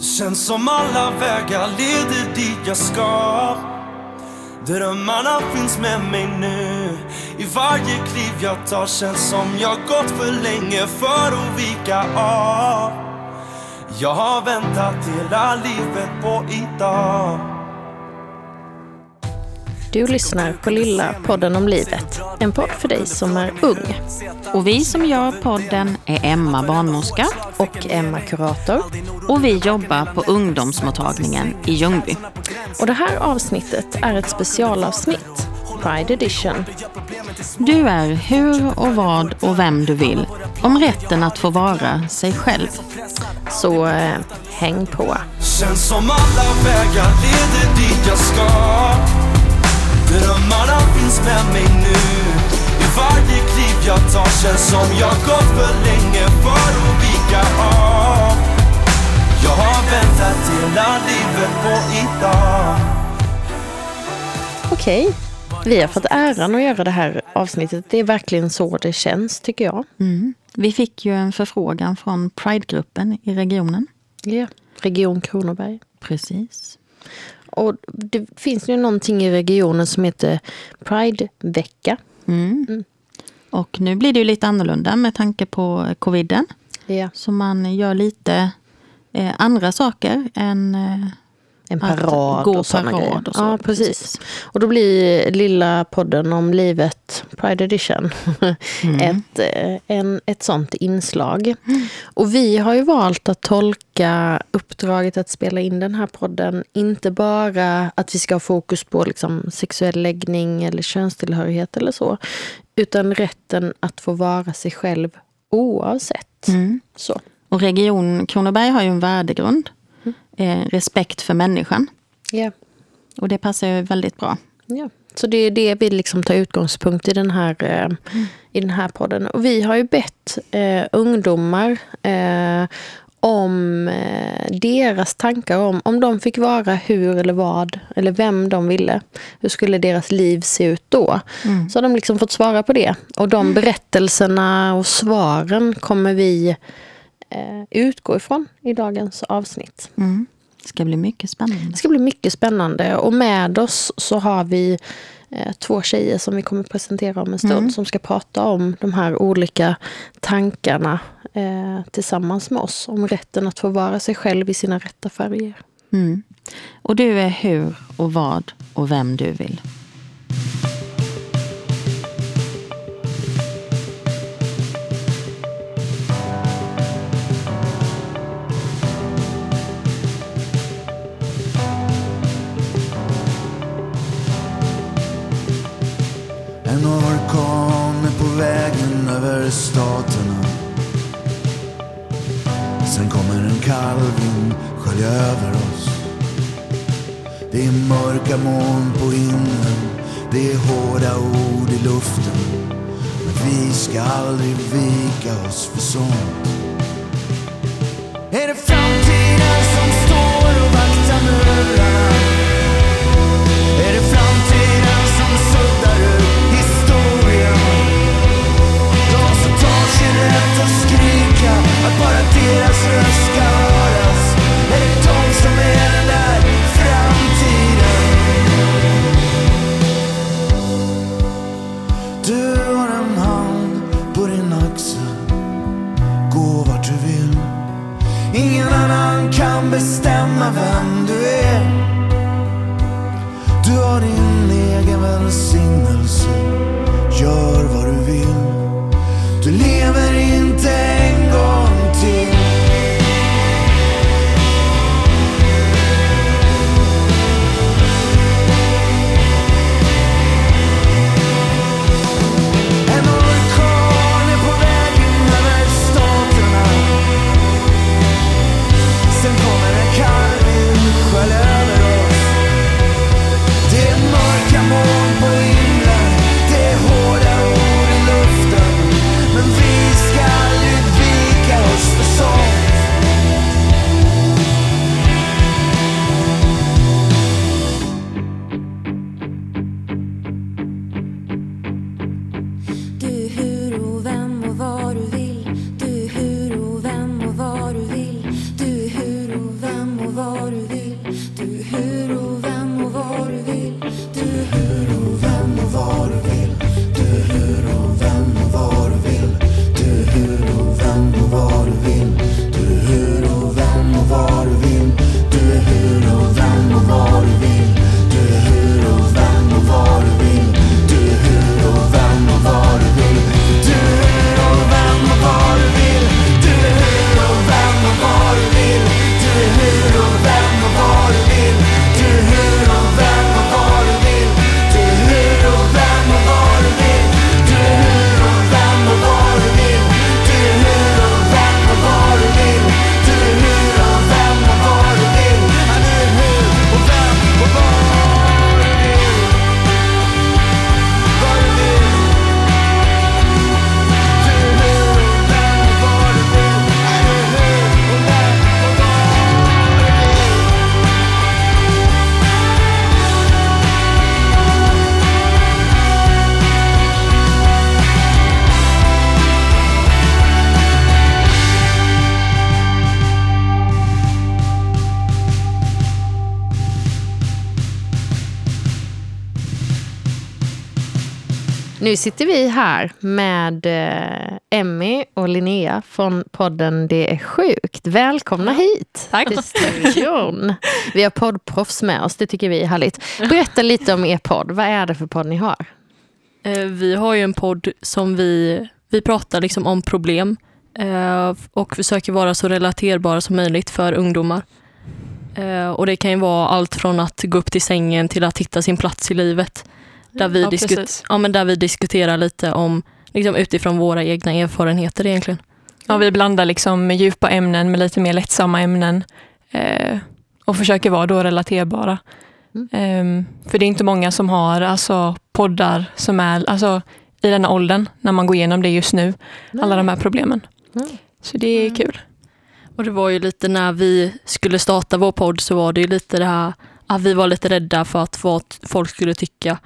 Känns som alla vägar leder dit jag ska. Drömmarna finns med mig nu. I varje kliv jag tar känns som jag gått för länge för att vika av. Jag har väntat hela livet på idag. Du lyssnar på Lilla podden om livet. En podd för dig som är ung. Och vi som gör podden är Emma barnmorska Och Emma kurator. och vi jobbar på ungdomsmottagningen i Ljungby. Och det här avsnittet är ett specialavsnitt. Pride edition. Du är hur och vad och vem du vill om rätten att få vara sig själv. Så eh, häng på. Känns som alla vägar leder dit jag ska Drömmarna finns med mig nu I varje kliv jag tar känns som jag gått för länge för att vika av Jag har väntat hela livet på idag Okej. Vi har fått äran att göra det här avsnittet. Det är verkligen så det känns tycker jag. Mm. Vi fick ju en förfrågan från Pride-gruppen i regionen. Ja. Region Kronoberg. Precis. Och det finns ju någonting i regionen som heter Pride-vecka. Mm. Och nu blir det ju lite annorlunda med tanke på coviden. Ja. Så man gör lite eh, andra saker än eh, En Att parad gå och sådana parad grejer. och så, ja, precis. precis. Och då blir lilla podden om livet, Pride Edition, Mm. ett, eh, en, ett sånt inslag. Och vi har ju valt att tolka uppdraget att spela in den här podden, inte bara att vi ska ha fokus på liksom, sexuell läggning eller könstillhörighet eller så, utan rätten att få vara sig själv oavsett. Mm. Så. Och Region Kronoberg har ju en värdegrund. Eh, respekt för människan. Ja. Och det passar ju väldigt bra. Ja, så det är det vi liksom tar utgångspunkt i den här, eh, i den här podden. Och vi har ju bett eh, ungdomar eh, om eh, deras tankar om om de fick vara hur eller vad eller vem de ville. Hur skulle deras liv se ut då? Så har de liksom fått svara på det. Och de berättelserna och svaren kommer vi eh, utgå ifrån i dagens avsnitt. Mm. Det ska bli mycket spännande. Det ska bli mycket spännande. Och med oss så har vi eh, två tjejer som vi kommer presentera om en stund. Som ska prata om de här olika tankarna eh, tillsammans med oss. Om rätten att få vara sig själv i sina rätta färger. Mm. Och du är hur och vad och vem du vill. En orkan är på vägen över staterna. Sen kommer en kall vind skölja över oss. Det är mörka moln på himlen Det är hårda ord i luften. Men vi ska aldrig vika oss för sånt. Är det framtid? Skrika att bara deras röst ska Nu sitter vi här med eh, Emmy och Linnea från podden Det är sjukt. Välkomna hit Tack. till studion. Vi har poddproffs med oss, det tycker vi är härligt. Berätta lite om er podd. Vad är det för podd ni har? Eh, Vi har ju en podd som vi, vi pratar liksom om problem eh, och försöker vara så relaterbara som möjligt för ungdomar. Och det kan ju vara allt från att gå upp till sängen till att hitta sin plats i livet. Där vi, Ja, diskut- ja, men där vi diskuterar lite om liksom utifrån våra egna erfarenheter egentligen. Ja, vi blandar liksom djupa ämnen med lite mer lättsamma ämnen eh, och försöker vara då relaterbara. Mm. Ehm, för det är inte många som har alltså, poddar som är alltså, i denna åldern, när man går igenom det just nu, alla de här problemen. Mm. Så det är Mm. kul. Och det var ju lite när vi skulle starta vår podd så var det ju lite det här att vi var lite rädda för att vad folk skulle tycka.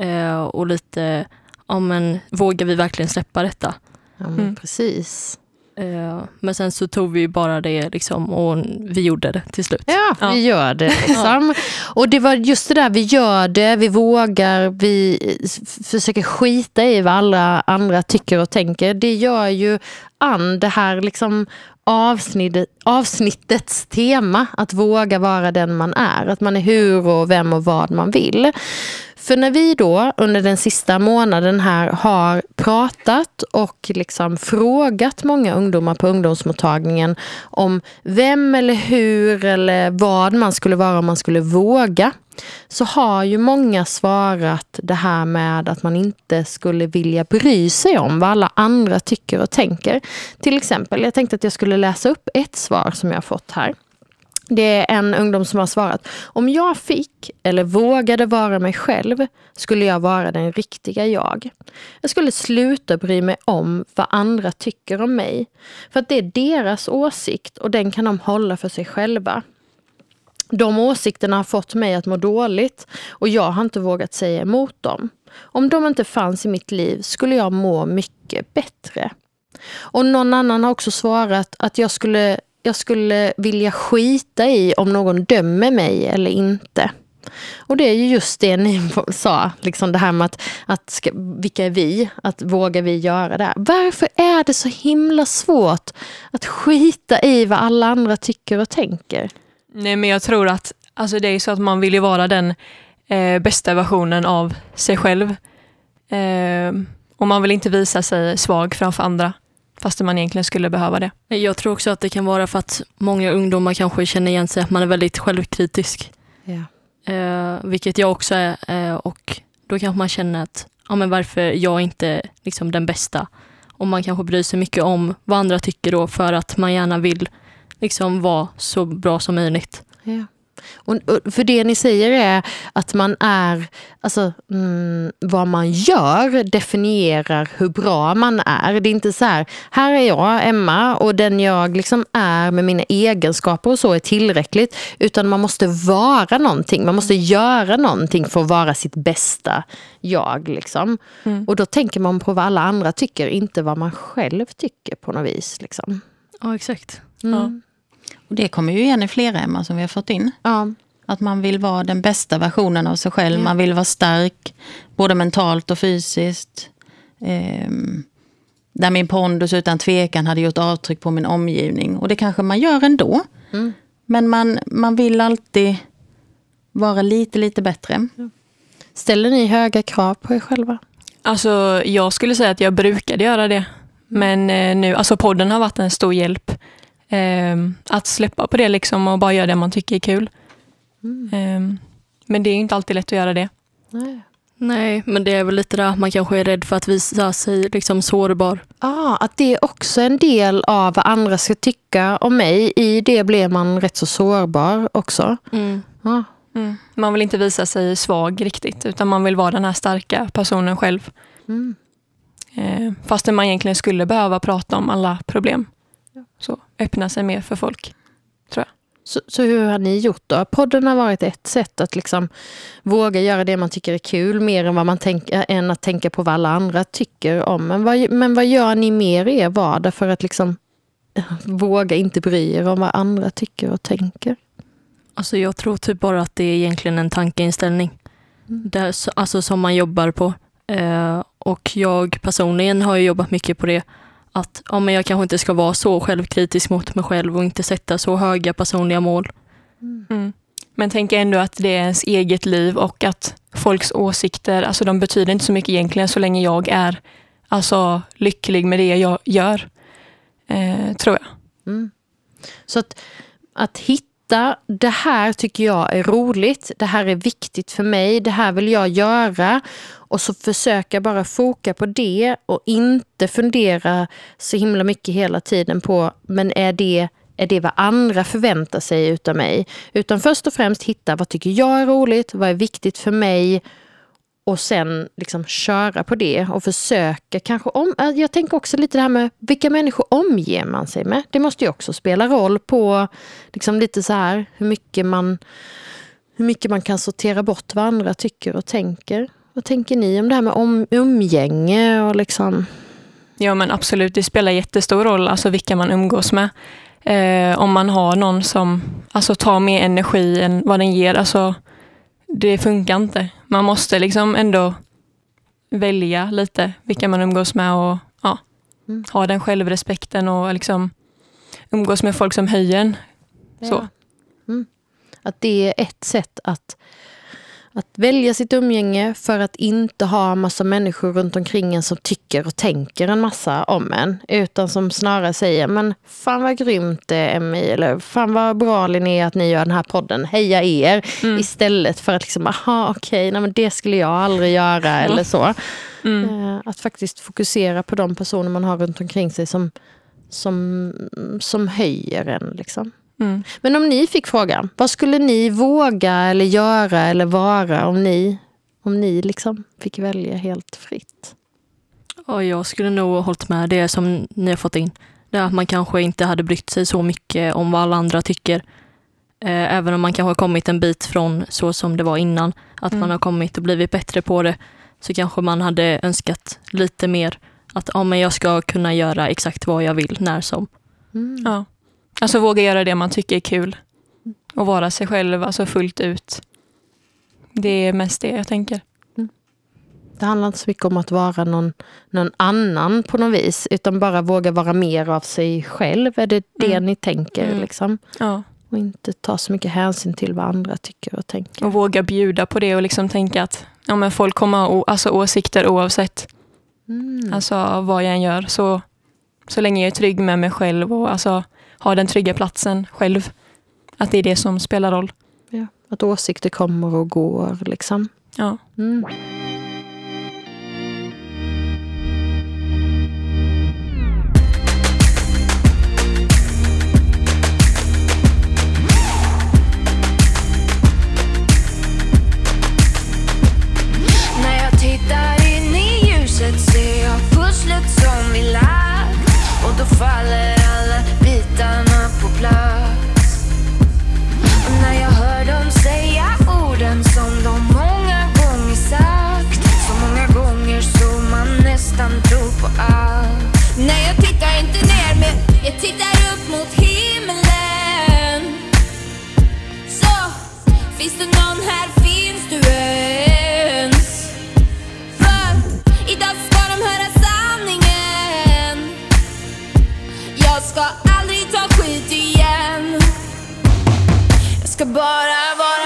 Eh, och lite, ja men vågar vi verkligen släppa detta? Ja, men Mm. Precis. Eh, men sen så tog vi bara det liksom och vi gjorde det till slut. Ja, Ja. vi gör det. Liksom. Och det var just det där, vi gör det, vi vågar, vi försöker skita i vad alla andra tycker och tänker. Det gör ju an det här liksom avsnitt, avsnittets tema, att våga vara den man är. Att man är hur och vem och vad man vill. För när vi då under den sista månaden här har pratat och liksom frågat många ungdomar på ungdomsmottagningen om vem eller hur eller vad man skulle vara om man skulle våga så har ju många svarat det här med att man inte skulle vilja bry sig om vad alla andra tycker och tänker. Till exempel, jag tänkte att jag skulle läsa upp ett svar som jag har fått här. Det är en ungdom som har svarat. Om jag fick eller vågade vara mig själv skulle jag vara den riktiga jag. Jag skulle sluta bry mig om vad andra tycker om mig. För att det är deras åsikt och den kan de hålla för sig själva. De åsikterna har fått mig att må dåligt och jag har inte vågat säga emot dem. Om de inte fanns i mitt liv skulle jag må mycket bättre. Och någon annan har också svarat att jag skulle, jag skulle vilja skita i om någon dömer mig eller inte. Och det är ju just det ni sa, liksom det här med att, att ska, vilka är vi? Att vågar vi göra det här? Varför är det så himla svårt att skita i vad alla andra tycker och tänker? Nej, men jag tror att alltså, det är så att man vill ju vara den eh, bästa versionen av sig själv. Eh, och man vill inte visa sig svag framför andra, fast man egentligen skulle behöva det. Jag tror också att det kan vara för att många ungdomar kanske känner igen sig att man är väldigt självkritisk. Ja. Eh, vilket jag också är. Eh, och då kanske man känner att ja, men varför jag inte är liksom den bästa. Och man kanske bryr sig mycket om vad andra tycker då för att man gärna vill liksom vara så bra som möjligt. Ja. Och, för det ni säger är att man är, alltså mm, vad man gör definierar hur bra man är. Det är inte så här, här är jag, Emma, och den jag liksom är med mina egenskaper och så är tillräckligt. Utan man måste vara någonting, man måste göra någonting för att vara sitt bästa jag. Liksom. Mm. Och då tänker man på vad alla andra tycker, inte vad man själv tycker på något vis. Liksom. Ja, exakt. Mm. Och det kommer ju igen i flera Emma som vi har fått in. Ja. Att man vill vara den bästa versionen av sig själv. Ja. Man vill vara stark, både mentalt och fysiskt. Ehm, där min pondus utan tvekan hade gjort avtryck på min omgivning. Och det kanske man gör ändå. Mm. Men man, man vill alltid vara lite, lite bättre. Ställer ni höga krav på er själva? Alltså, jag skulle säga att jag brukade göra det. Men eh, nu, alltså podden har varit en stor hjälp. Eh, att släppa på det liksom och bara göra det man tycker är kul. Eh, men det är ju inte alltid lätt att göra det. Nej. Nej, men det är väl lite det att man kanske är rädd för att visa sig liksom sårbar. Ah, att det är också en del av vad andra ska tycka om mig. I det blir man rätt så sårbar också. Ah. Mm. Man vill inte visa sig svag riktigt, utan man vill vara den här starka personen själv. Mm. Eh, fastän man egentligen skulle behöva prata om alla problem. Öppna sig mer för folk. Så, så hur har ni gjort då? Podden har varit ett sätt att liksom våga göra det man tycker är kul mer än, vad man tänk, äh, än att tänka på vad alla andra tycker om. Men vad, men vad gör ni mer i er vardag för att liksom äh, våga inte bry er om vad andra tycker och tänker? Alltså jag tror typ bara att det är egentligen en tankeinställning. Mm. Där, alltså som man jobbar på. Eh, och jag personligen har ju jobbat mycket på det. Att ja, men jag kanske inte ska vara så självkritisk mot mig själv och inte sätta så höga personliga mål. Mm. Men tänk ändå att det är ens eget liv och att folks åsikter, alltså de betyder inte så mycket egentligen så länge jag är alltså, lycklig med det jag gör. Eh, tror jag. Mm. Så att, att hitta, det här tycker jag är roligt, det här är viktigt för mig, det här vill jag göra. Och så försöka bara foka på det och inte fundera så himla mycket hela tiden på, men är det är det vad andra förväntar sig utav mig. Utan först och främst hitta vad tycker jag är roligt, vad är viktigt för mig och sen liksom köra på det och försöka kanske om... Eh, jag tänker också lite det här med vilka människor omger man sig med. Det måste ju också spela roll på liksom lite så här hur mycket man hur mycket man kan sortera bort vad andra tycker och tänker. Vad tänker ni om det här med om, umgänge och liksom? Ja men absolut, det spelar jättestor roll alltså vilka man umgås med. Eh, om man har någon som alltså, tar mer energi än vad den ger, alltså det funkar inte. Man måste liksom ändå välja lite vilka man umgås med och ja, mm. ha den självrespekten och liksom umgås med folk som höjer en. Så. Mm. Att det är ett sätt att att välja sitt umgänge för att inte ha en massa människor runt omkring en som tycker och tänker en massa om en. Utan som snarare säger, men fan vad grymt det är Emmy, eller fan vad bra Linnea att ni gör den här podden, heja er. Mm. Istället för att liksom, aha okej, okay, det skulle jag aldrig göra mm. eller så. Mm. Eh, att faktiskt fokusera på de personer man har runt omkring sig som, som, som höjer en. Liksom. Mm. Men om ni fick frågan, vad skulle ni våga eller göra eller vara om ni, om ni liksom fick välja helt fritt? Och jag skulle nog ha hållit med det som ni har fått in. Det att man kanske inte hade brytt sig så mycket om vad alla andra tycker. Eh, även om man kanske har kommit en bit från så som det var innan, att mm. man har kommit och blivit bättre på det, så kanske man hade önskat lite mer att ja, men jag ska kunna göra exakt vad jag vill när som. Mm. Ja. Alltså våga göra det man tycker är kul. Och vara sig själv alltså fullt ut. Det är mest det jag tänker. Mm. Det handlar inte så mycket om att vara någon, någon annan på något vis. Utan bara våga vara mer av sig själv. Är det det mm. ni tänker? Mm. Liksom? Ja. Och inte ta så mycket hänsyn till vad andra tycker och tänker. Och våga bjuda på det och liksom tänka att ja, men folk kommer ha alltså, åsikter oavsett. Mm. Alltså vad jag än gör. Så, så länge jag är trygg med mig själv och alltså, ha den trygga platsen själv. Att det är det som spelar roll. Ja, att åsikter kommer och går liksom. Ja. Mm. När jag tittar upp mot himlen. Så, finns det någon här? Finns du ens? För idag ska de höra sanningen. Jag ska aldrig ta skit igen Jag ska bara vara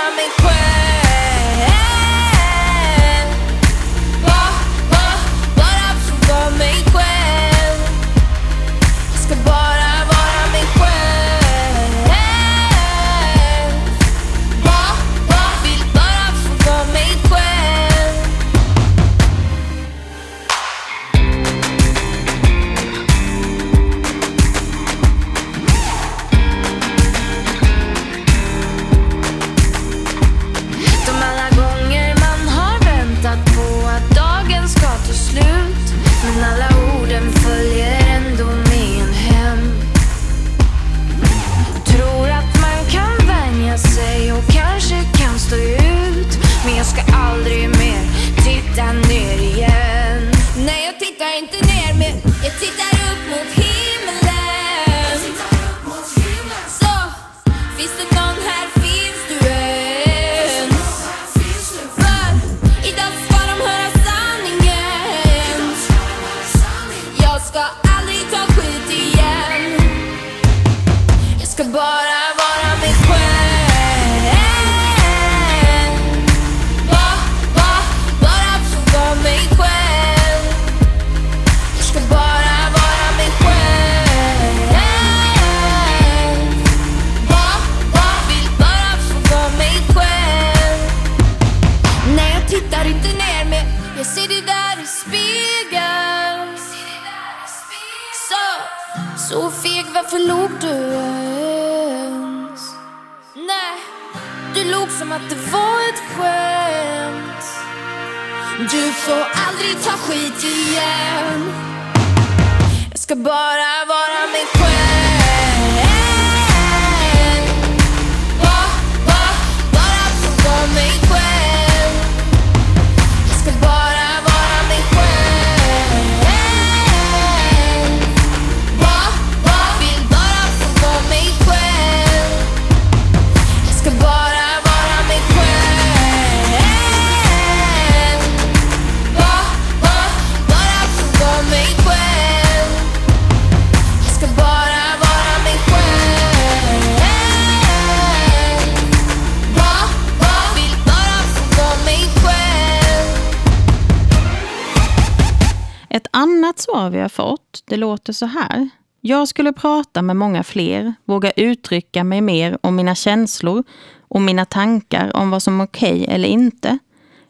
svar vi har fått, det låter så här. Jag skulle prata med många fler, våga uttrycka mig mer om mina känslor och mina tankar om vad som är okej eller inte.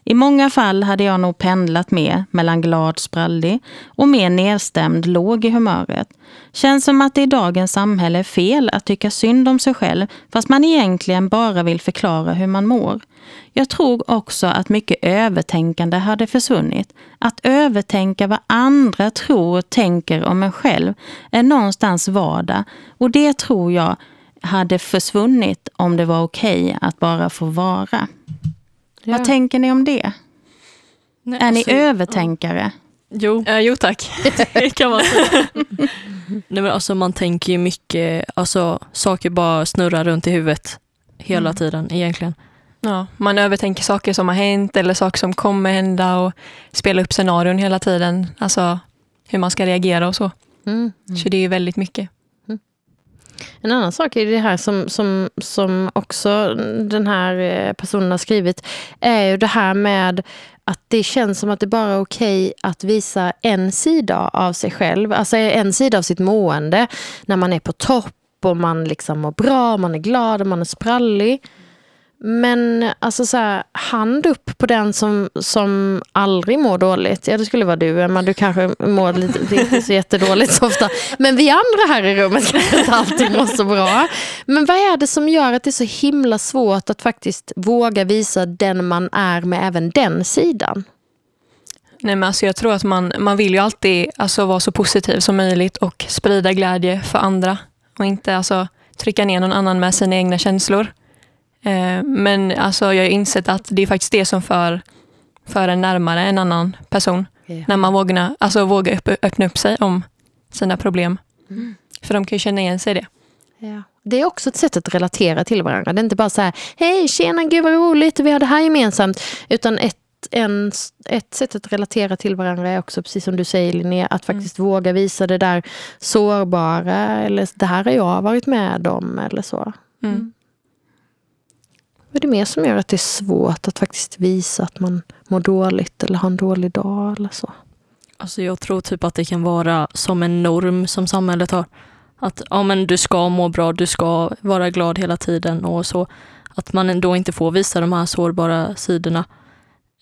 I många fall hade jag nog pendlat mer mellan glad, sprallig och mer nedstämd, låg i humöret. Känns som att det i dagens samhälle är fel att tycka synd om sig själv fast man egentligen bara vill förklara hur man mår. Jag tror också att mycket övertänkande hade försvunnit. Att övertänka vad andra tror och tänker om en själv är någonstans vardag och det tror jag hade försvunnit om det var okej att bara få vara. Ja. Vad tänker ni om det? Nej, Är ni alltså, övertänkare? Jo, Eh, jo tack. det kan man säga. Nej, men alltså, man tänker ju mycket, alltså, saker bara snurrar runt i huvudet hela Mm. tiden egentligen. Ja, man övertänker saker som har hänt eller saker som kommer hända och spelar upp scenarion hela tiden. Alltså hur man ska reagera och så. Mm. Så det är ju väldigt mycket. En annan sak är det här som, som, som också den här eh, personen har skrivit, är ju det här med att det känns som att det bara är okej att visa en sida av sig själv, alltså en sida av sitt mående, när man är på topp och man liksom mår bra, man är glad och man är sprallig. Men alltså så här, hand upp på den som, som aldrig mår dåligt. Ja, det skulle vara du, Emma. Du kanske mår lite, inte så jättedåligt så ofta. Men vi andra här i rummet kanske inte alltid mår så bra. Men vad är det som gör att det är så himla svårt att faktiskt våga visa den man är med även den sidan? Nej, men alltså jag tror att man, man vill ju alltid alltså, vara så positiv som möjligt och sprida glädje för andra. Och inte alltså, trycka ner någon annan med sina egna känslor. Eh, men alltså, jag har insett att det är faktiskt det som för, för en närmare en annan person. När man vågar, alltså, vågar öppna upp sig om sina problem. För de kan ju känna igen sig i det. Ja. Det är också ett sätt att relatera till varandra. Det är inte bara så här, hej, tjena, gud vad roligt, vi har det här gemensamt. Utan ett, en, ett sätt att relatera till varandra är också, precis som du säger Linnea, att faktiskt våga visa det där sårbara. Eller det här har jag varit med om. Eller så. Mm. Vad är det mer som gör att det är svårt att faktiskt visa att man mår dåligt eller har en dålig dag eller så? Alltså jag tror typ att det kan vara som en norm som samhället har. Att ja, men du ska må bra, du ska vara glad hela tiden och så. Att man ändå inte får visa de här sårbara sidorna.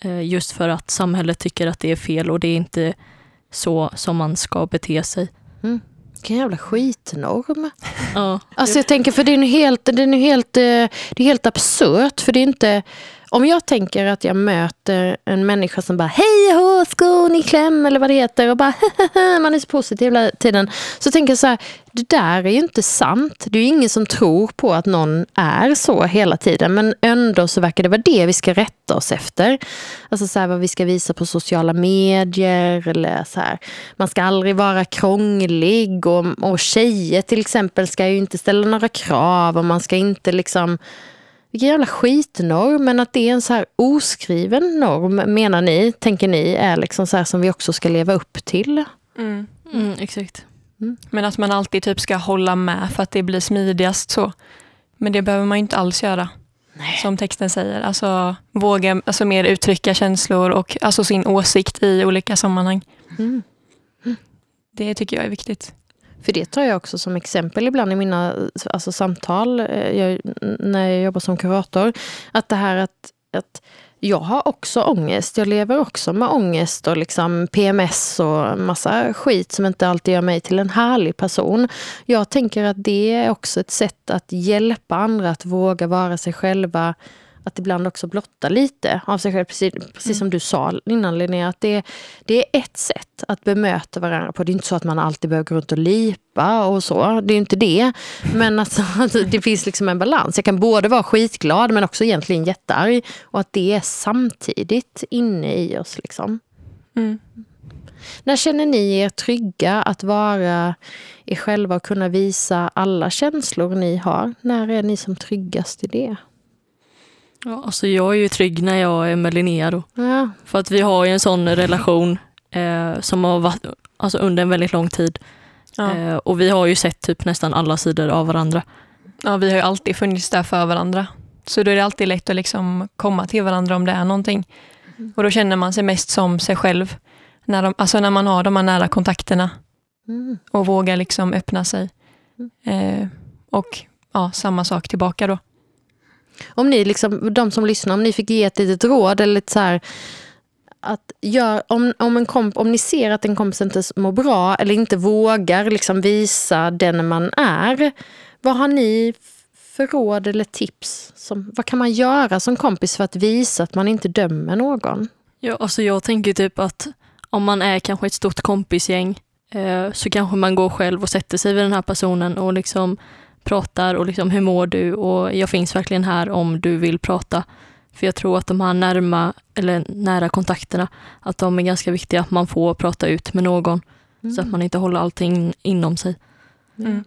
Eh, Just för att samhället tycker att det är fel och det är inte så som man ska bete sig. Vilken jävla skitnorm. Ja, Alltså jag tänker, för det är nu helt, det är nu helt, eh, det är helt absurt. För det är inte... Om jag tänker att jag möter en människa som bara hej hå, skon i kläm eller vad det heter och bara man är så positiv hela tiden. Så tänker jag så här, det där är ju inte sant. Det är ju ingen som tror på att någon är så hela tiden. Men ändå så verkar det vara det vi ska rätta oss efter. Alltså så här, vad vi ska visa på sociala medier eller så här. Man ska aldrig vara krånglig och, och tjejer till exempel ska ju inte ställa några krav och man ska inte liksom vilken jävla skitnorm, men att det är en så här oskriven norm, menar ni, tänker ni, är liksom så här som vi också ska leva upp till? Mm. mm, exakt. Men att man alltid typ ska hålla med för att det blir smidigast så. Men det behöver man ju inte alls göra. Som texten säger. Alltså våga alltså, mer uttrycka känslor och alltså, sin åsikt i olika sammanhang. Mm. Det tycker jag är viktigt. För det tar jag också som exempel ibland i mina alltså, samtal eh, jag, när jag jobbar som kurator. Att det här att att jag har också ångest. Jag lever också med ångest och liksom PMS och massa skit som inte alltid gör mig till en härlig person. Jag tänker att det är också ett sätt att hjälpa andra att våga vara sig själva att ibland också blotta lite av sig själv, precis, precis som du sa innan Linnea, att det, det är ett sätt att bemöta varandra på. Det är inte så att man alltid behöver gå runt och lipa och så, det är inte det. Men alltså, att det finns liksom en balans. Jag kan både vara skitglad men också egentligen jättearg. Och att det är samtidigt inne i oss. Liksom. Mm. När känner ni er trygga att vara er själva och kunna visa alla känslor ni har? När är ni som tryggast i det? Ja, alltså jag är ju trygg när jag är med Linnea då. Ja. För att vi har ju en sån relation eh, som har varit alltså under en väldigt lång tid. Ja. Eh, och vi har ju sett typ nästan alla sidor av varandra. Ja, vi har ju alltid funnits där för varandra. Så då är det alltid lätt att liksom komma till varandra om det är någonting. Och då känner man sig mest som sig själv. När, de, alltså när man har de här nära kontakterna Mm. och vågar liksom öppna sig. Eh, och ja, samma sak tillbaka då. Om ni, liksom, de som lyssnar, om ni fick ge ett litet råd eller lite så här, att gör, om, om, en komp, om ni ser att en kompis inte mår bra eller inte vågar liksom visa den man är, vad har ni för råd eller tips? Som, vad kan man göra som kompis för att visa att man inte dömer någon? Ja, alltså jag tänker typ att om man är kanske ett stort kompisgäng eh, så kanske man går själv och sätter sig vid den här personen och liksom pratar och liksom hur mår du och jag finns verkligen här om du vill prata. För jag tror att de här närma, eller nära kontakterna, att de är ganska viktiga, att man får prata ut med någon så att man inte håller allting inom sig. Mm.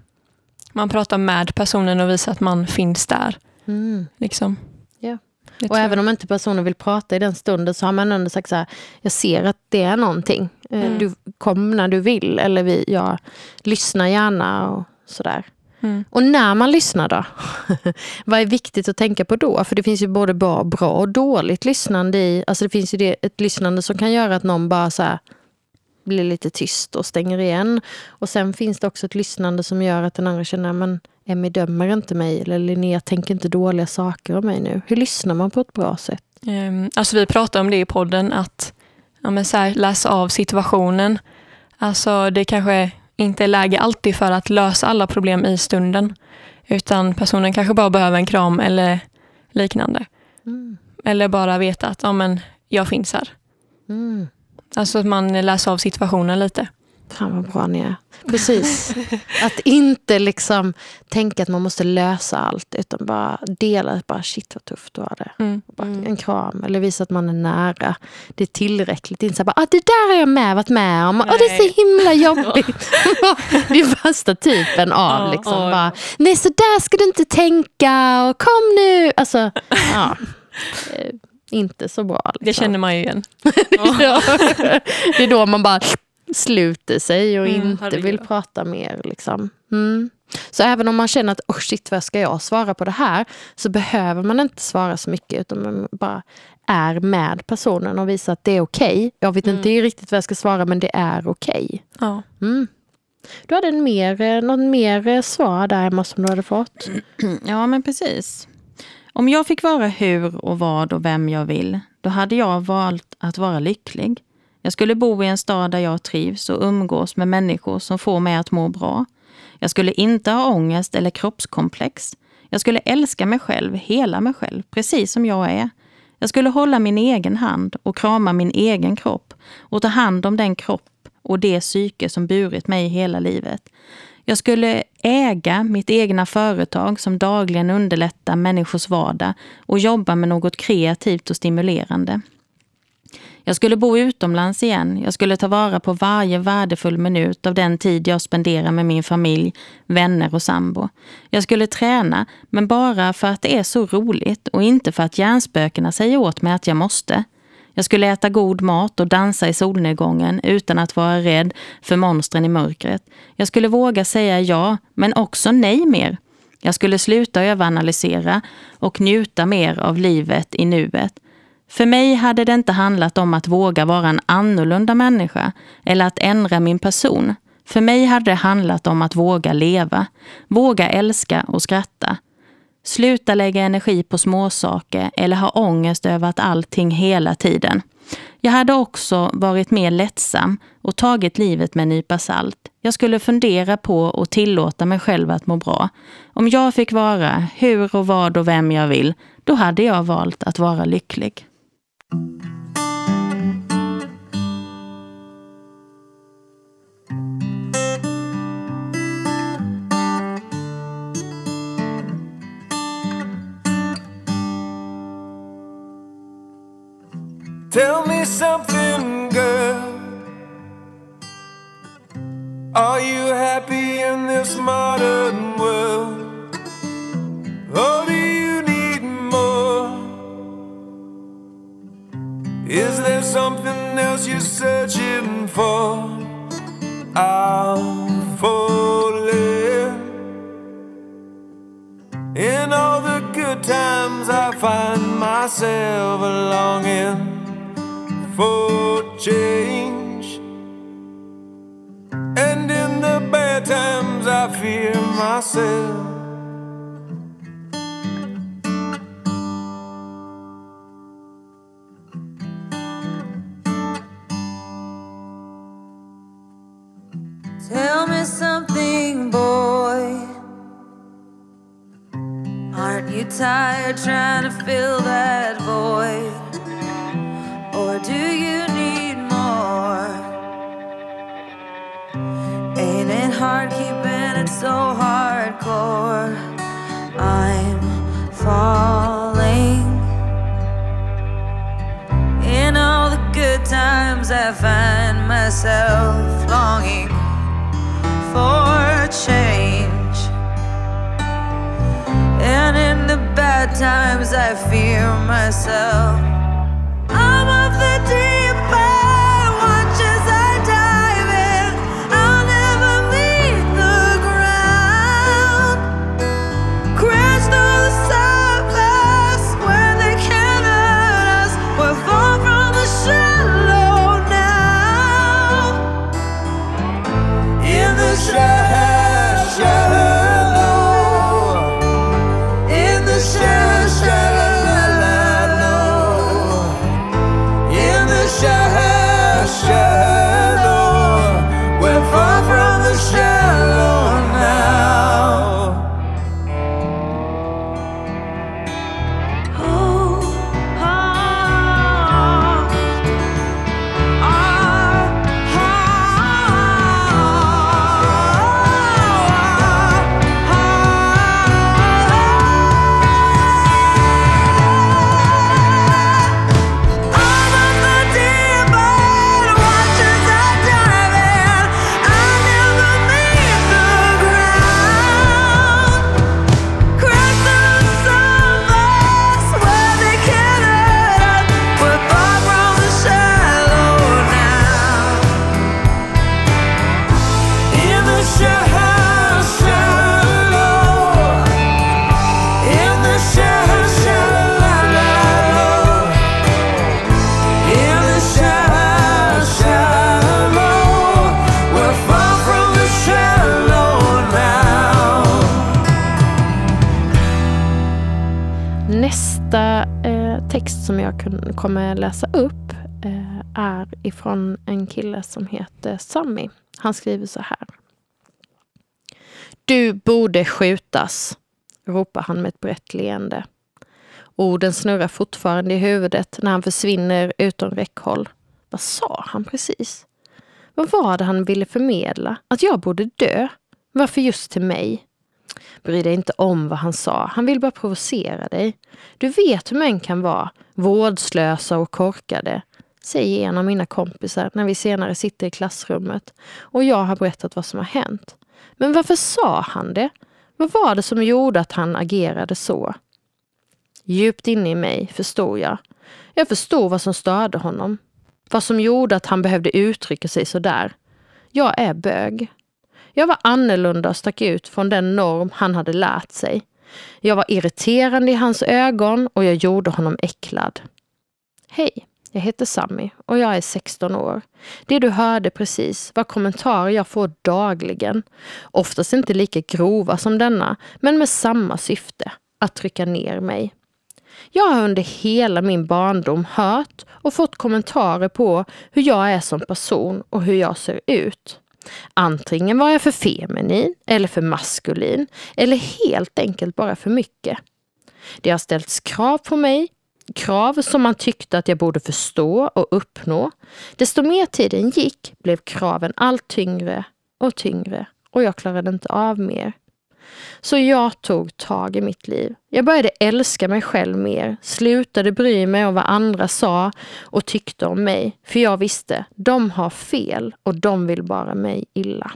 Man pratar med personen och visar att man finns där. Mm. Liksom. Ja. Det Och även om inte personen vill prata i den stunden så har man ändå sagt så här, jag ser att det är någonting. Eh, Mm. Du kom när du vill eller vi, jag lyssnar gärna och sådär. Mm. Och när man lyssnar då? Vad är viktigt att tänka på då? För det finns ju både bra, bra och dåligt lyssnande i, alltså det finns ju det, ett lyssnande som kan göra att någon bara så här blir lite tyst och stänger igen. Och sen finns det också ett lyssnande som gör att den andra känner, men Emmy dömer inte mig eller Linnea tänker inte dåliga saker om mig nu. Hur lyssnar man på ett bra sätt? Ehm, Alltså vi pratar om det i podden, att ja, men så här, läsa av situationen. Alltså det kanske inte är läge alltid för att lösa alla problem i stunden. Utan personen kanske bara behöver en kram eller liknande. Mm. Eller bara veta att ja, men jag finns här. Mm. Alltså att man läser av situationen lite. Fan vad bra ni är. Precis. Att inte liksom tänka att man måste lösa allt utan bara dela. Bara shit vad tufft du har det. Mm. Bara En kram eller visa att man är nära. Det är tillräckligt. Inte så bara, ah, det där har jag med varit med om. Ah, det är så himla jobbigt. det är värsta typen av liksom. ja. Bara, Nej så där ska du inte tänka. Och kom nu. Alltså, ja. Eh, Inte så bra. Liksom. Det känner man ju igen. Ja. Det är då man bara sluter sig och Mm, inte vill prata mer. Liksom. Mm. Så även om man känner att oh shit, vad ska jag svara på det här? Så behöver man inte svara så mycket utan man bara är med personen och visar att det är okej. Jag vet inte riktigt vad jag ska svara men det är okej. Ja. Mm. Du hade en mer, eh, någon mer eh, svar där Emma som du hade fått? Ja, men precis. Om jag fick vara hur och vad och vem jag vill, då hade jag valt att vara lycklig. Jag skulle bo i en stad där jag trivs och umgås med människor som får mig att må bra. Jag skulle inte ha ångest eller kroppskomplex. Jag skulle älska mig själv, hela mig själv, precis som jag är. Jag skulle hålla min egen hand och krama min egen kropp och ta hand om den kropp och det psyke som burit mig hela livet. Jag skulle äga mitt egna företag som dagligen underlättar människors vardag och jobba med något kreativt och stimulerande. Jag skulle bo utomlands igen. Jag skulle ta vara på varje värdefull minut av den tid jag spenderar med min familj, vänner och sambo. Jag skulle träna, men bara för att det är så roligt och inte för att hjärnspökena säger åt mig att jag måste. Jag skulle äta god mat och dansa i solnedgången utan att vara rädd för monstren i mörkret. Jag skulle våga säga ja, men också nej mer. Jag skulle sluta överanalysera och njuta mer av livet i nuet. För mig hade det inte handlat om att våga vara en annorlunda människa eller att ändra min person. För mig hade det handlat om att våga leva, våga älska och skratta. Sluta lägga energi på småsaker eller ha ångest över att allting hela tiden. Jag hade också varit mer lättsam och tagit livet med en nypa salt. Jag skulle fundera på och tillåta mig själv att må bra. Om jag fick vara hur och vad och vem jag vill, då hade jag valt att vara lycklig. Tell me something, girl. Are you happy in this modern world? Or Is there something else you're searching for? I'm falling. In all the good times, I find myself longing for change. And in the bad times, I fear myself. Tired trying to fill that void? Or do you need more? Ain't it hard keeping it so hardcore? I'm falling. In all the good times, I find myself longing for times, I fear myself. Som heter Sammy. Han skriver så här. Du borde skjutas, ropar han med ett brett leende. Orden snurrar fortfarande i huvudet när han försvinner utom räckhåll. Vad sa han precis? Vad var det han ville förmedla? Att jag borde dö? Varför just till mig? Bry dig inte om vad han sa, han vill bara provocera dig. Du vet hur män kan vara, vårdslösa och korkade, säger en av mina kompisar när vi senare sitter i klassrummet och jag har berättat vad som har hänt. Men varför sa han det? Vad var det som gjorde att han agerade så? Djupt inne i mig förstod jag. Jag förstod vad som störde honom. Vad som gjorde att han behövde uttrycka sig så där. Jag är bög. Jag var annorlunda och stack ut från den norm han hade lärt sig. Jag var irriterande i hans ögon och jag gjorde honom äcklad. Hej, jag heter Sammy och jag är 16 år. Det du hörde precis var kommentarer jag får dagligen. Oftast inte lika grova som denna, men med samma syfte. att trycka ner mig. Jag har under hela min barndom hört och fått kommentarer på hur jag är som person och hur jag ser ut. Antingen var jag för feminin eller för maskulin eller helt enkelt bara för mycket. Det har ställts krav på mig, krav som man tyckte att jag borde förstå och uppnå. Desto mer tiden gick blev kraven allt tyngre och tyngre och jag klarade inte av mer. Så jag tog tag i mitt liv. Jag började älska mig själv mer, slutade bry mig om vad andra sa och tyckte om mig. För jag visste, de har fel och de vill bara mig illa.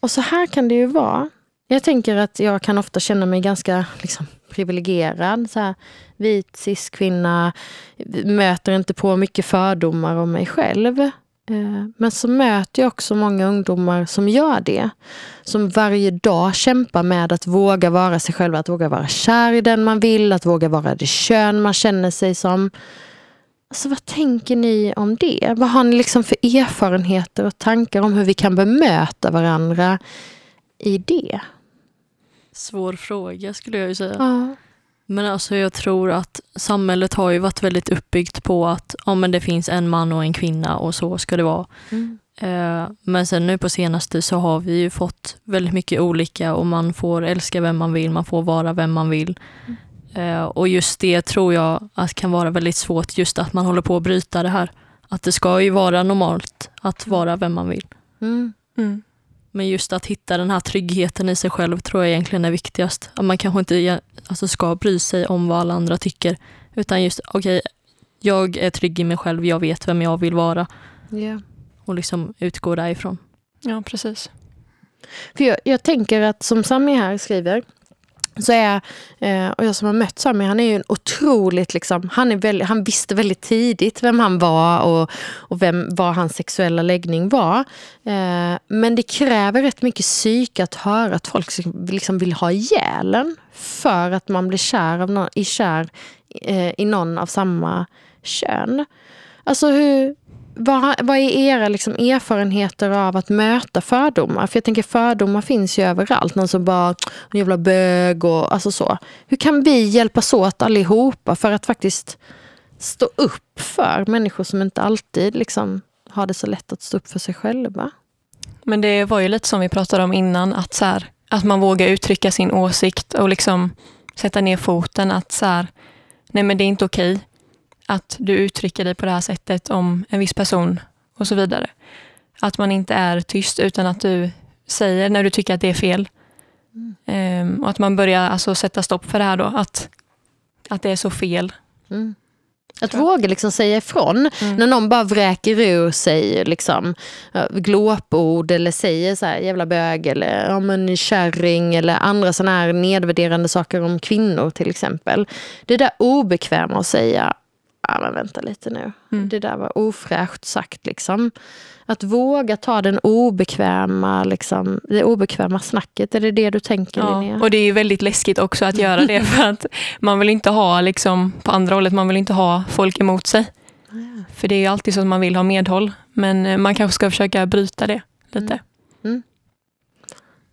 Och så här kan det ju vara. Jag tänker att jag kan ofta känna mig ganska liksom, privilegierad. Så här, vit cis-kvinna, möter inte på mycket fördomar om mig själv. Eh, men så möter jag också många ungdomar som gör det. Som varje dag kämpar med att våga vara sig själva, att våga vara kär i den man vill, att våga vara det kön man känner sig som. Alltså, vad tänker ni om det? Vad har ni liksom för erfarenheter och tankar om hur vi kan bemöta varandra i det? Svår fråga skulle jag ju säga. Ja. Men alltså jag tror att samhället har ju varit väldigt uppbyggt på att ja, men det finns en man och en kvinna och så ska det vara. Mm. Eh, men sen nu på senaste så har vi ju fått väldigt mycket olika och man får älska vem man vill, man får vara vem man vill. Eh, och just det tror jag att kan vara väldigt svårt, just att man håller på att bryta det här. Att det ska ju vara normalt att vara vem man vill. Mm. Men just att hitta den här tryggheten i sig själv tror jag egentligen är viktigast. Att man kanske inte alltså ska bry sig om vad alla andra tycker. Utan just, okej, jag är trygg i mig själv, jag vet vem jag vill vara. Ja. Och liksom utgå därifrån. Ja, precis. För jag, jag tänker att som Sami här skriver, så är, eh, och jag som har mött Sami, han är ju en otroligt, liksom, han, är väldigt, han visste väldigt tidigt vem han var och, och vem, vad hans sexuella läggning var. Eh, men det kräver rätt mycket psyke att höra att folk liksom vill ha ihjäl en för att man blir kär, av någon, i, kär eh, i någon av samma kön. Alltså hur, vad, vad är era liksom erfarenheter av att möta fördomar? För jag tänker fördomar finns ju överallt. Någon som bara, en jävla bög och alltså så. Hur kan vi hjälpas åt allihopa för att faktiskt stå upp för människor som inte alltid liksom har det så lätt att stå upp för sig själva? Men det var ju lite som vi pratade om innan, att, så här, att man vågar uttrycka sin åsikt och liksom sätta ner foten. Att så här, nej men det är inte okej att du uttrycker dig på det här sättet om en viss person och så vidare. Att man inte är tyst utan att du säger när du tycker att det är fel. Ehm, och att man börjar alltså sätta stopp för det här då, att, att det är så fel. Mm. Att våga liksom säga ifrån. När någon bara vräker ur sig liksom, glåpord eller säger så här jävla bög eller ja, men kärring eller andra såna här nedvärderande saker om kvinnor till exempel. Det där obekväma att säga, ja men vänta lite nu, det där var ofräscht sagt liksom. Att våga ta den obekväma, liksom, det obekväma snacket, är det det du tänker Linnea? Ja, och det är ju väldigt läskigt också att göra det för att man vill inte ha, liksom, på andra hållet, man vill inte ha folk emot sig. För det är ju alltid så att man vill ha medhåll. Men eh, man kanske ska försöka bryta det lite.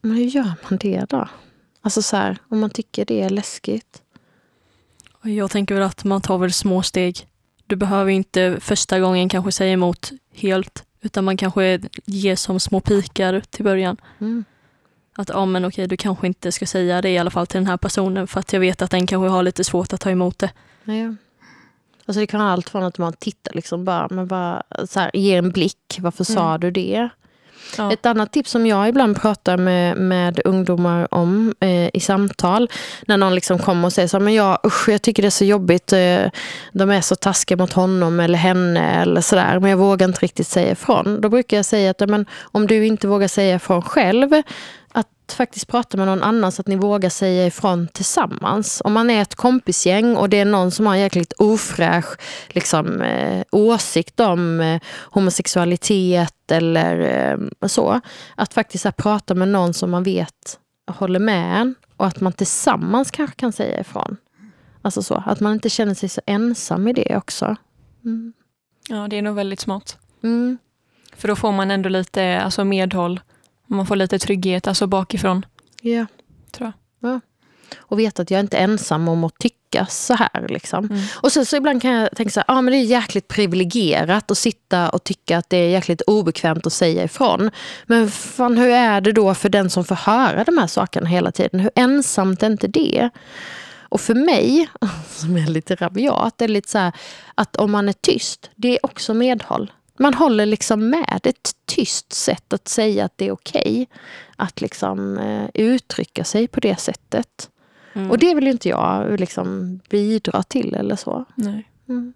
Men hur gör man det då? Alltså så här, om man tycker det är läskigt. Jag tänker väl att man tar väl små steg. Du behöver inte första gången kanske säga emot helt, utan man kanske ger som små pikar till början. Mm. Att ja, men okej, du kanske inte ska säga det i alla fall till den här personen för att jag vet att den kanske har lite svårt att ta emot det. Ja. Alltså det kan vara allt från att man tittar liksom bara, men bara så här, ger en blick. Varför sa du det? Ja. Ett annat tips som jag ibland pratar med, med ungdomar om eh, i samtal, när någon liksom kommer och säger så här, men jag, usch, jag tycker det är så jobbigt, eh, de är så taskiga mot honom eller henne eller sådär, men jag vågar inte riktigt säga ifrån. Då brukar jag säga att men, om du inte vågar säga ifrån själv, att faktiskt prata med någon annan så att ni vågar säga ifrån tillsammans. Om man är ett kompisgäng och det är någon som har en jäkligt ofräsch liksom, eh, åsikt om eh, homosexualitet eller eh, så. Att faktiskt här, prata med någon som man vet håller med en och att man tillsammans kanske kan säga ifrån. Alltså så, att man inte känner sig så ensam i det också. Mm. ja, det är nog väldigt smart. Mm. För då får man ändå lite alltså medhåll. Man får lite trygghet alltså bakifrån, Ja. tror jag. Och veta att jag inte är ensam om att tycka så här. Liksom. Mm. Och så, så ibland kan jag tänka så här, ah, men det är jäkligt privilegierat att sitta och tycka att det är jäkligt obekvämt att säga ifrån. Men fan, hur är det då för den som får höra de här sakerna hela tiden? Hur ensamt är inte det? Och för mig, som är lite rabiat, är lite så här, att om man är tyst, det är också medhåll. Man håller liksom med. Det är ett tyst sätt att säga att det är okej att liksom, eh, uttrycka sig på det sättet. Mm. Och det vill ju inte jag liksom bidra till eller så. Nej. Mm.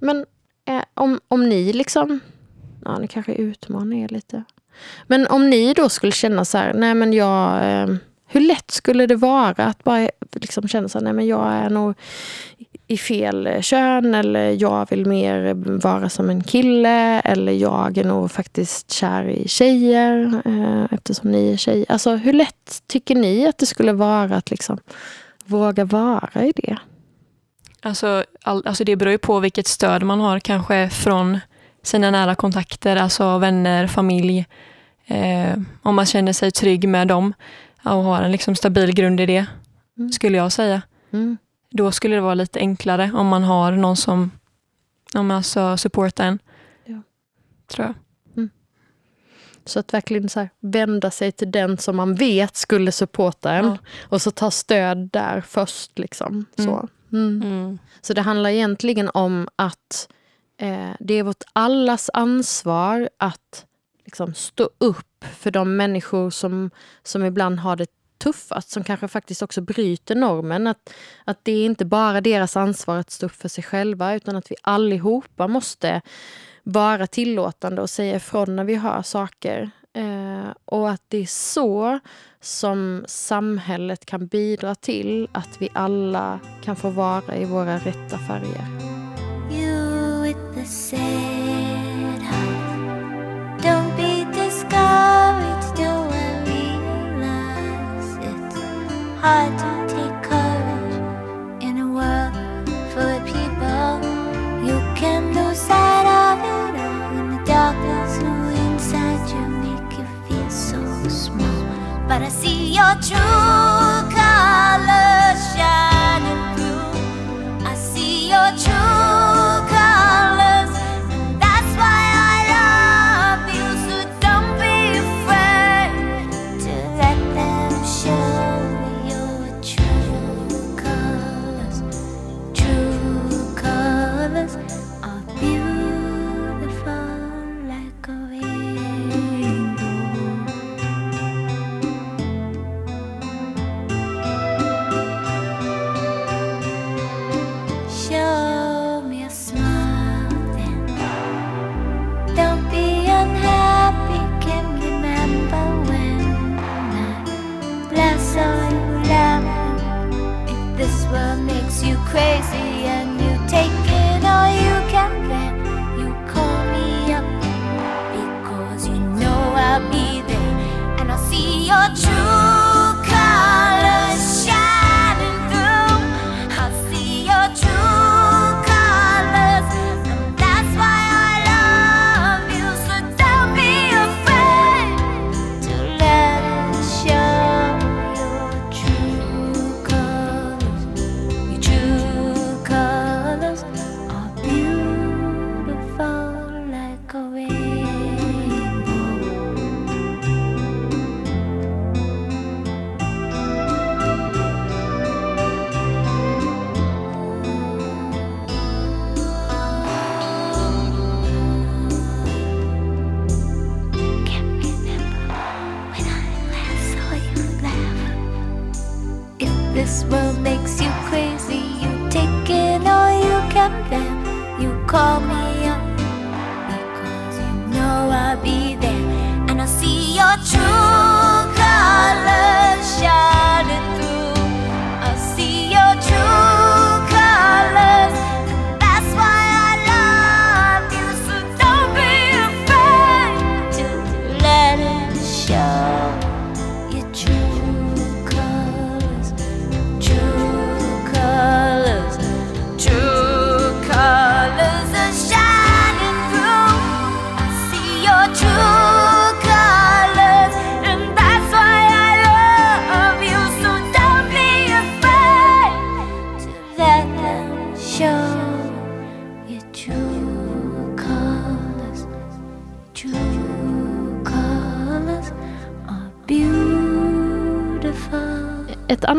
Men eh, om, om ni liksom... Ja, ni kanske utmanar er lite. Men om ni då skulle känna så här, nej men jag... Eh, hur lätt skulle det vara att bara liksom känna så här, nej men jag är nog i fel eh, kön eller jag vill mer vara som en kille eller jag är nog faktiskt kär i tjejer eh, eftersom ni är tjejer. Alltså hur lätt tycker ni att det skulle vara att liksom våga vara i det? Alltså, all, alltså det beror ju på vilket stöd man har kanske från sina nära kontakter, alltså vänner, familj. Eh, om man känner sig trygg med dem och har en liksom stabil grund i det, Mm. skulle jag säga. Mm. Då skulle det vara lite enklare om man har någon som om alltså supportar en. Ja. Tror jag. Så att verkligen så här, vända sig till den som man vet skulle supporta en. Ja. Och så ta stöd där först. Liksom. Så. Mm. Mm. så det handlar egentligen om att eh, det är vårt allas ansvar att liksom, stå upp för de människor som, som ibland har det tuffast, som kanske faktiskt också bryter normen. Att, att det är inte bara deras ansvar att stå upp för sig själva, utan att vi allihopa måste vara tillåtande och säga ifrån när vi hör saker. Eh, och att det är så som samhället kan bidra till att vi alla kan få vara i våra rätta färger. Hard to take courage in a world full of people. You can lose sight of it all in the darkness who inside you make you feel so small. But I see your true colors shining through. I see your true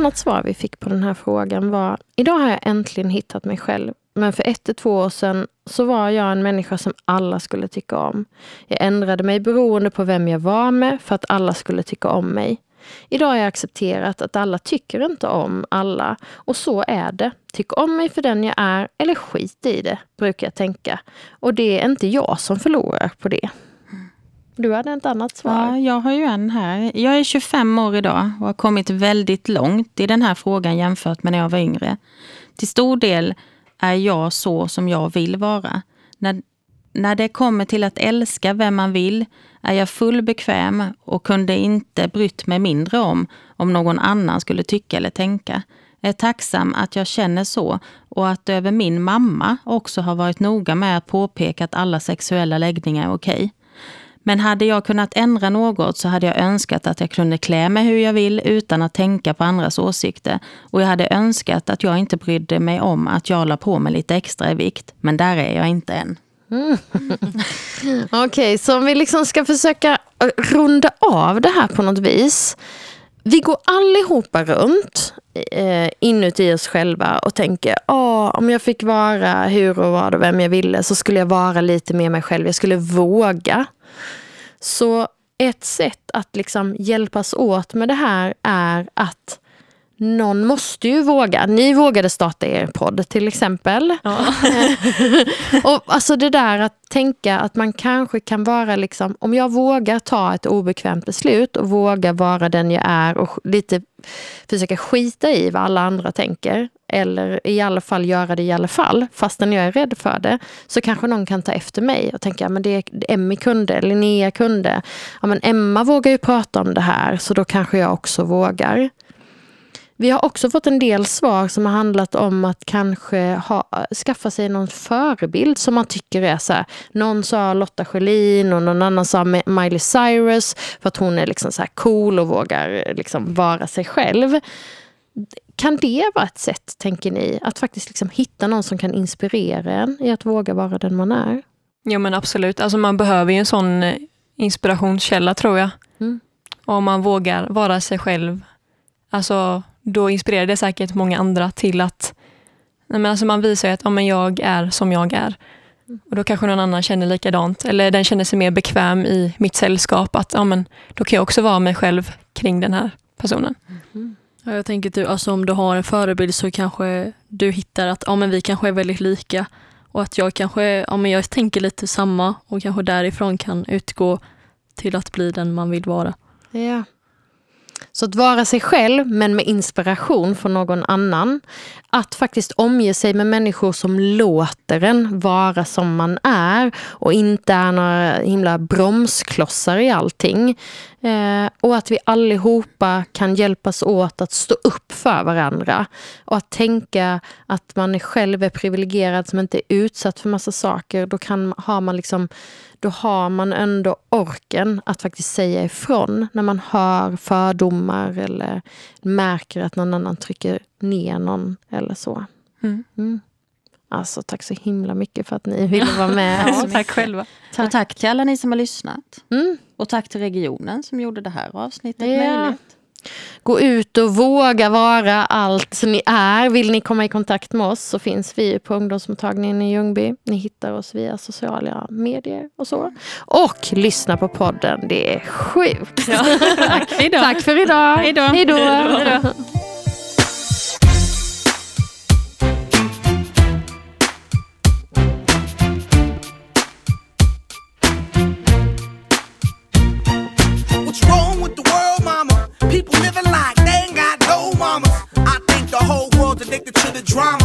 annat svar vi fick på den här frågan var Idag har jag äntligen hittat mig själv. Men för ett till två år sedan så var jag en människa som alla skulle tycka om. Jag ändrade mig beroende på vem jag var med för att alla skulle tycka om mig. Idag har jag accepterat att alla tycker inte om alla. Och så är det. Tyck om mig för den jag är, eller skit i det, brukar jag tänka. Och det är inte jag som förlorar på det. Du hade ett annat svar. Ja, jag har ju en här. Jag är 25 år idag och har kommit väldigt långt i den här frågan jämfört med när jag var yngre. Till stor del är jag så som jag vill vara. När, när det kommer till att älska vem man vill är jag full bekväm och kunde inte brytt mig mindre om om någon annan skulle tycka eller tänka. Jag är tacksam att jag känner så och att över min mamma också har varit noga med att påpeka att alla sexuella läggningar är okej. Men hade jag kunnat ändra något så hade jag önskat att jag kunde klä mig hur jag vill utan att tänka på andras åsikter. Och jag hade önskat att jag inte brydde mig om att jag la på mig lite extra i vikt. Men där är jag inte än. Mm. Okej, okay, så om vi liksom ska försöka eh, runda av det här på något vis. Vi går allihopa runt eh, inuti oss själva och tänker Åh, om jag fick vara hur och vad och vem jag ville så skulle jag vara lite mer mig själv. Jag skulle våga. Så ett sätt att liksom hjälpas åt med det här är att någon måste ju våga. Ni vågade starta er podd till exempel. Ja. och alltså det där att tänka att man kanske kan vara liksom, om jag vågar ta ett obekvämt beslut och vågar vara den jag är och lite försöka skita i vad alla andra tänker. Eller i alla fall göra det i alla fall, fastän jag är rädd för det. Så kanske någon kan ta efter mig och tänka, men det är Emmy kunde, Linnea kunde. Ja, men Emma vågar ju prata om det här, så då kanske jag också vågar. Vi har också fått en del svar som har handlat om att kanske ha, skaffa sig någon förebild som man tycker är så här. Någon sa Lotta Schelin och någon annan sa Miley Cyrus för att hon är liksom så cool och vågar liksom vara sig själv. Kan det vara ett sätt, tänker ni, att faktiskt liksom hitta någon som kan inspirera en i att våga vara den man är? Ja men absolut, alltså man behöver ju en sån eh, inspirationskälla tror jag. Mm. Om man vågar vara sig själv. Alltså då inspirerar det säkert många andra till att nej men alltså man visar att ja, men jag är som jag är. Och Då kanske någon annan känner likadant, eller den känner sig mer bekväm i mitt sällskap. Att ja, men då kan jag också vara mig själv kring den här personen. Mm. Ja, jag tänker att alltså, om du har en förebild så kanske du hittar att ja, men vi kanske är väldigt lika. Och att jag kanske ja, men jag tänker lite samma och kanske därifrån kan utgå till att bli den man vill vara. Ja. Så att vara sig själv, men med inspiration från någon annan. Att faktiskt omge sig med människor som låter en vara som man är och inte är några himla bromsklossar i allting. Eh, och att vi allihopa kan hjälpas åt att stå upp för varandra. Och att tänka att man själv är privilegierad som inte är utsatt för massa saker. Då kan, har man liksom då har man ändå orken att faktiskt säga ifrån när man hör fördomar eller märker att någon annan trycker ner någon eller så. Mm. Mm. Alltså tack så himla mycket för att ni ville vara med. ja, tack själva. Tack. Och tack till alla ni som har lyssnat. Mm. Och tack till regionen som gjorde det här avsnittet ja. möjligt. Gå ut och våga vara allt som ni är. Vill ni komma i kontakt med oss så finns vi på ungdomsmottagningen i Ljungby. Ni hittar oss via sociala medier och så. Och lyssna på podden. Det är sjukt. Ja. Tack för idag. Tack för idag. Hej då. Hej då. drama.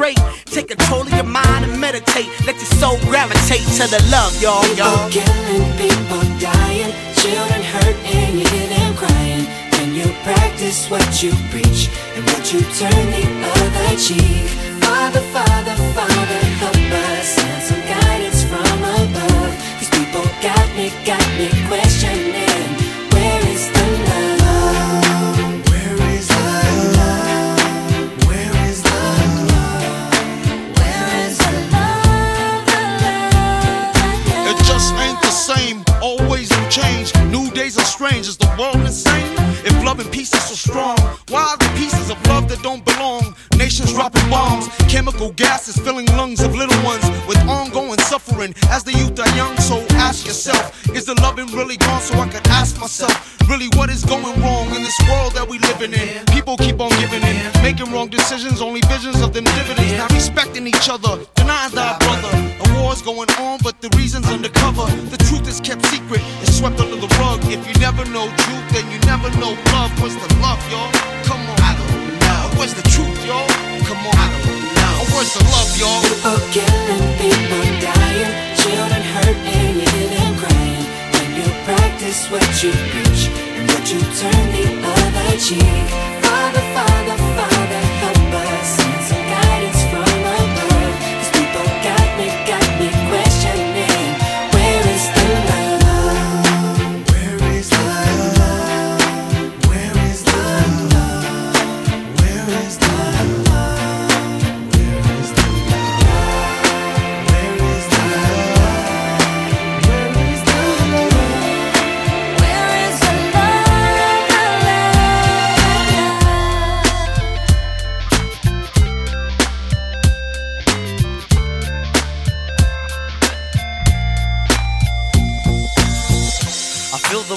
Take control of your mind and meditate. Let your soul gravitate to the love, y'all, y'all. People killing, people dying, children hurt, and you hear them crying. Can you practice? what you preach? And would you turn the other cheek? Father, Father, Father, help us. Send some guidance from above. These people got me, got me questioning.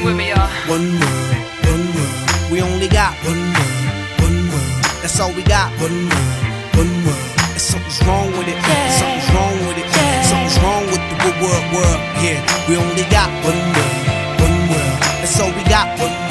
Sing with me, y'all. One world, one world. We only got one world, one world. That's all we got. One world, one world. And something's wrong with it. Something's wrong with it. Something's wrong with the world, world. Yeah, we only got one world, one world. That's all we got. One world.